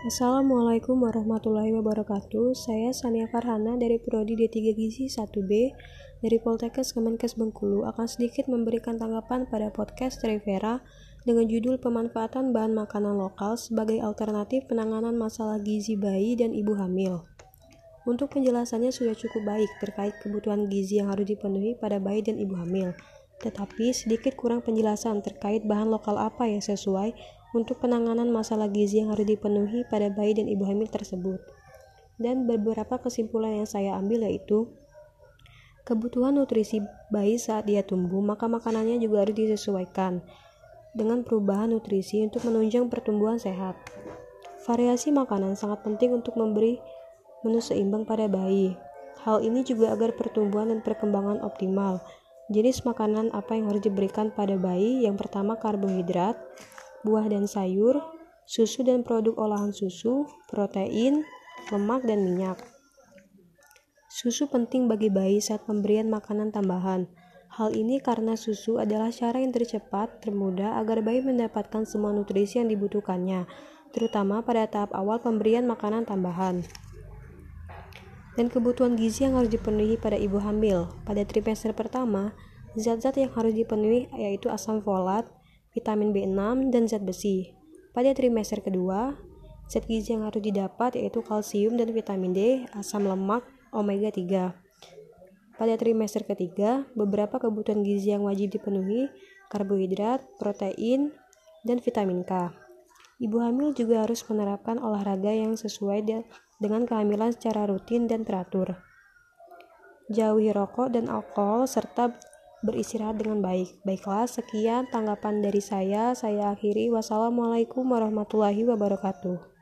Assalamualaikum warahmatullahi wabarakatuh. Saya Sania Farhana dari Prodi D3 Gizi 1B dari Poltekkes Kemenkes Bengkulu akan sedikit memberikan tanggapan pada podcast Trivera dengan judul pemanfaatan bahan makanan lokal sebagai alternatif penanganan masalah gizi bayi dan ibu hamil. Untuk penjelasannya sudah cukup baik terkait kebutuhan gizi yang harus dipenuhi pada bayi dan ibu hamil. Tetapi sedikit kurang penjelasan terkait bahan lokal apa yang sesuai untuk penanganan masalah gizi yang harus dipenuhi pada bayi dan ibu hamil tersebut. Dan beberapa kesimpulan yang saya ambil yaitu kebutuhan nutrisi bayi saat dia tumbuh, maka makanannya juga harus disesuaikan dengan perubahan nutrisi untuk menunjang pertumbuhan sehat. Variasi makanan sangat penting untuk memberi menu seimbang pada bayi. Hal ini juga agar pertumbuhan dan perkembangan optimal. Jenis makanan apa yang harus diberikan pada bayi? Yang pertama karbohidrat, buah dan sayur, susu dan produk olahan susu, protein, lemak, dan minyak. Susu penting bagi bayi saat pemberian makanan tambahan. Hal ini karena susu adalah cara yang tercepat, termudah agar bayi mendapatkan semua nutrisi yang dibutuhkannya, terutama pada tahap awal pemberian makanan tambahan. Dan kebutuhan gizi yang harus dipenuhi pada ibu hamil. Pada trimester pertama, zat-zat yang harus dipenuhi yaitu asam folat, vitamin B6, dan zat besi. Pada trimester kedua, zat gizi yang harus didapat yaitu kalsium dan vitamin D, asam lemak, omega 3. Pada trimester ketiga, beberapa kebutuhan gizi yang wajib dipenuhi, karbohidrat, protein, dan vitamin K. Ibu hamil juga harus menerapkan olahraga yang sesuai dengan kehamilan secara rutin dan teratur. Jauhi rokok dan alkohol serta beristirahat dengan baik. Baiklah, sekian tanggapan dari saya. Saya akhiri. Wassalamualaikum warahmatullahi wabarakatuh.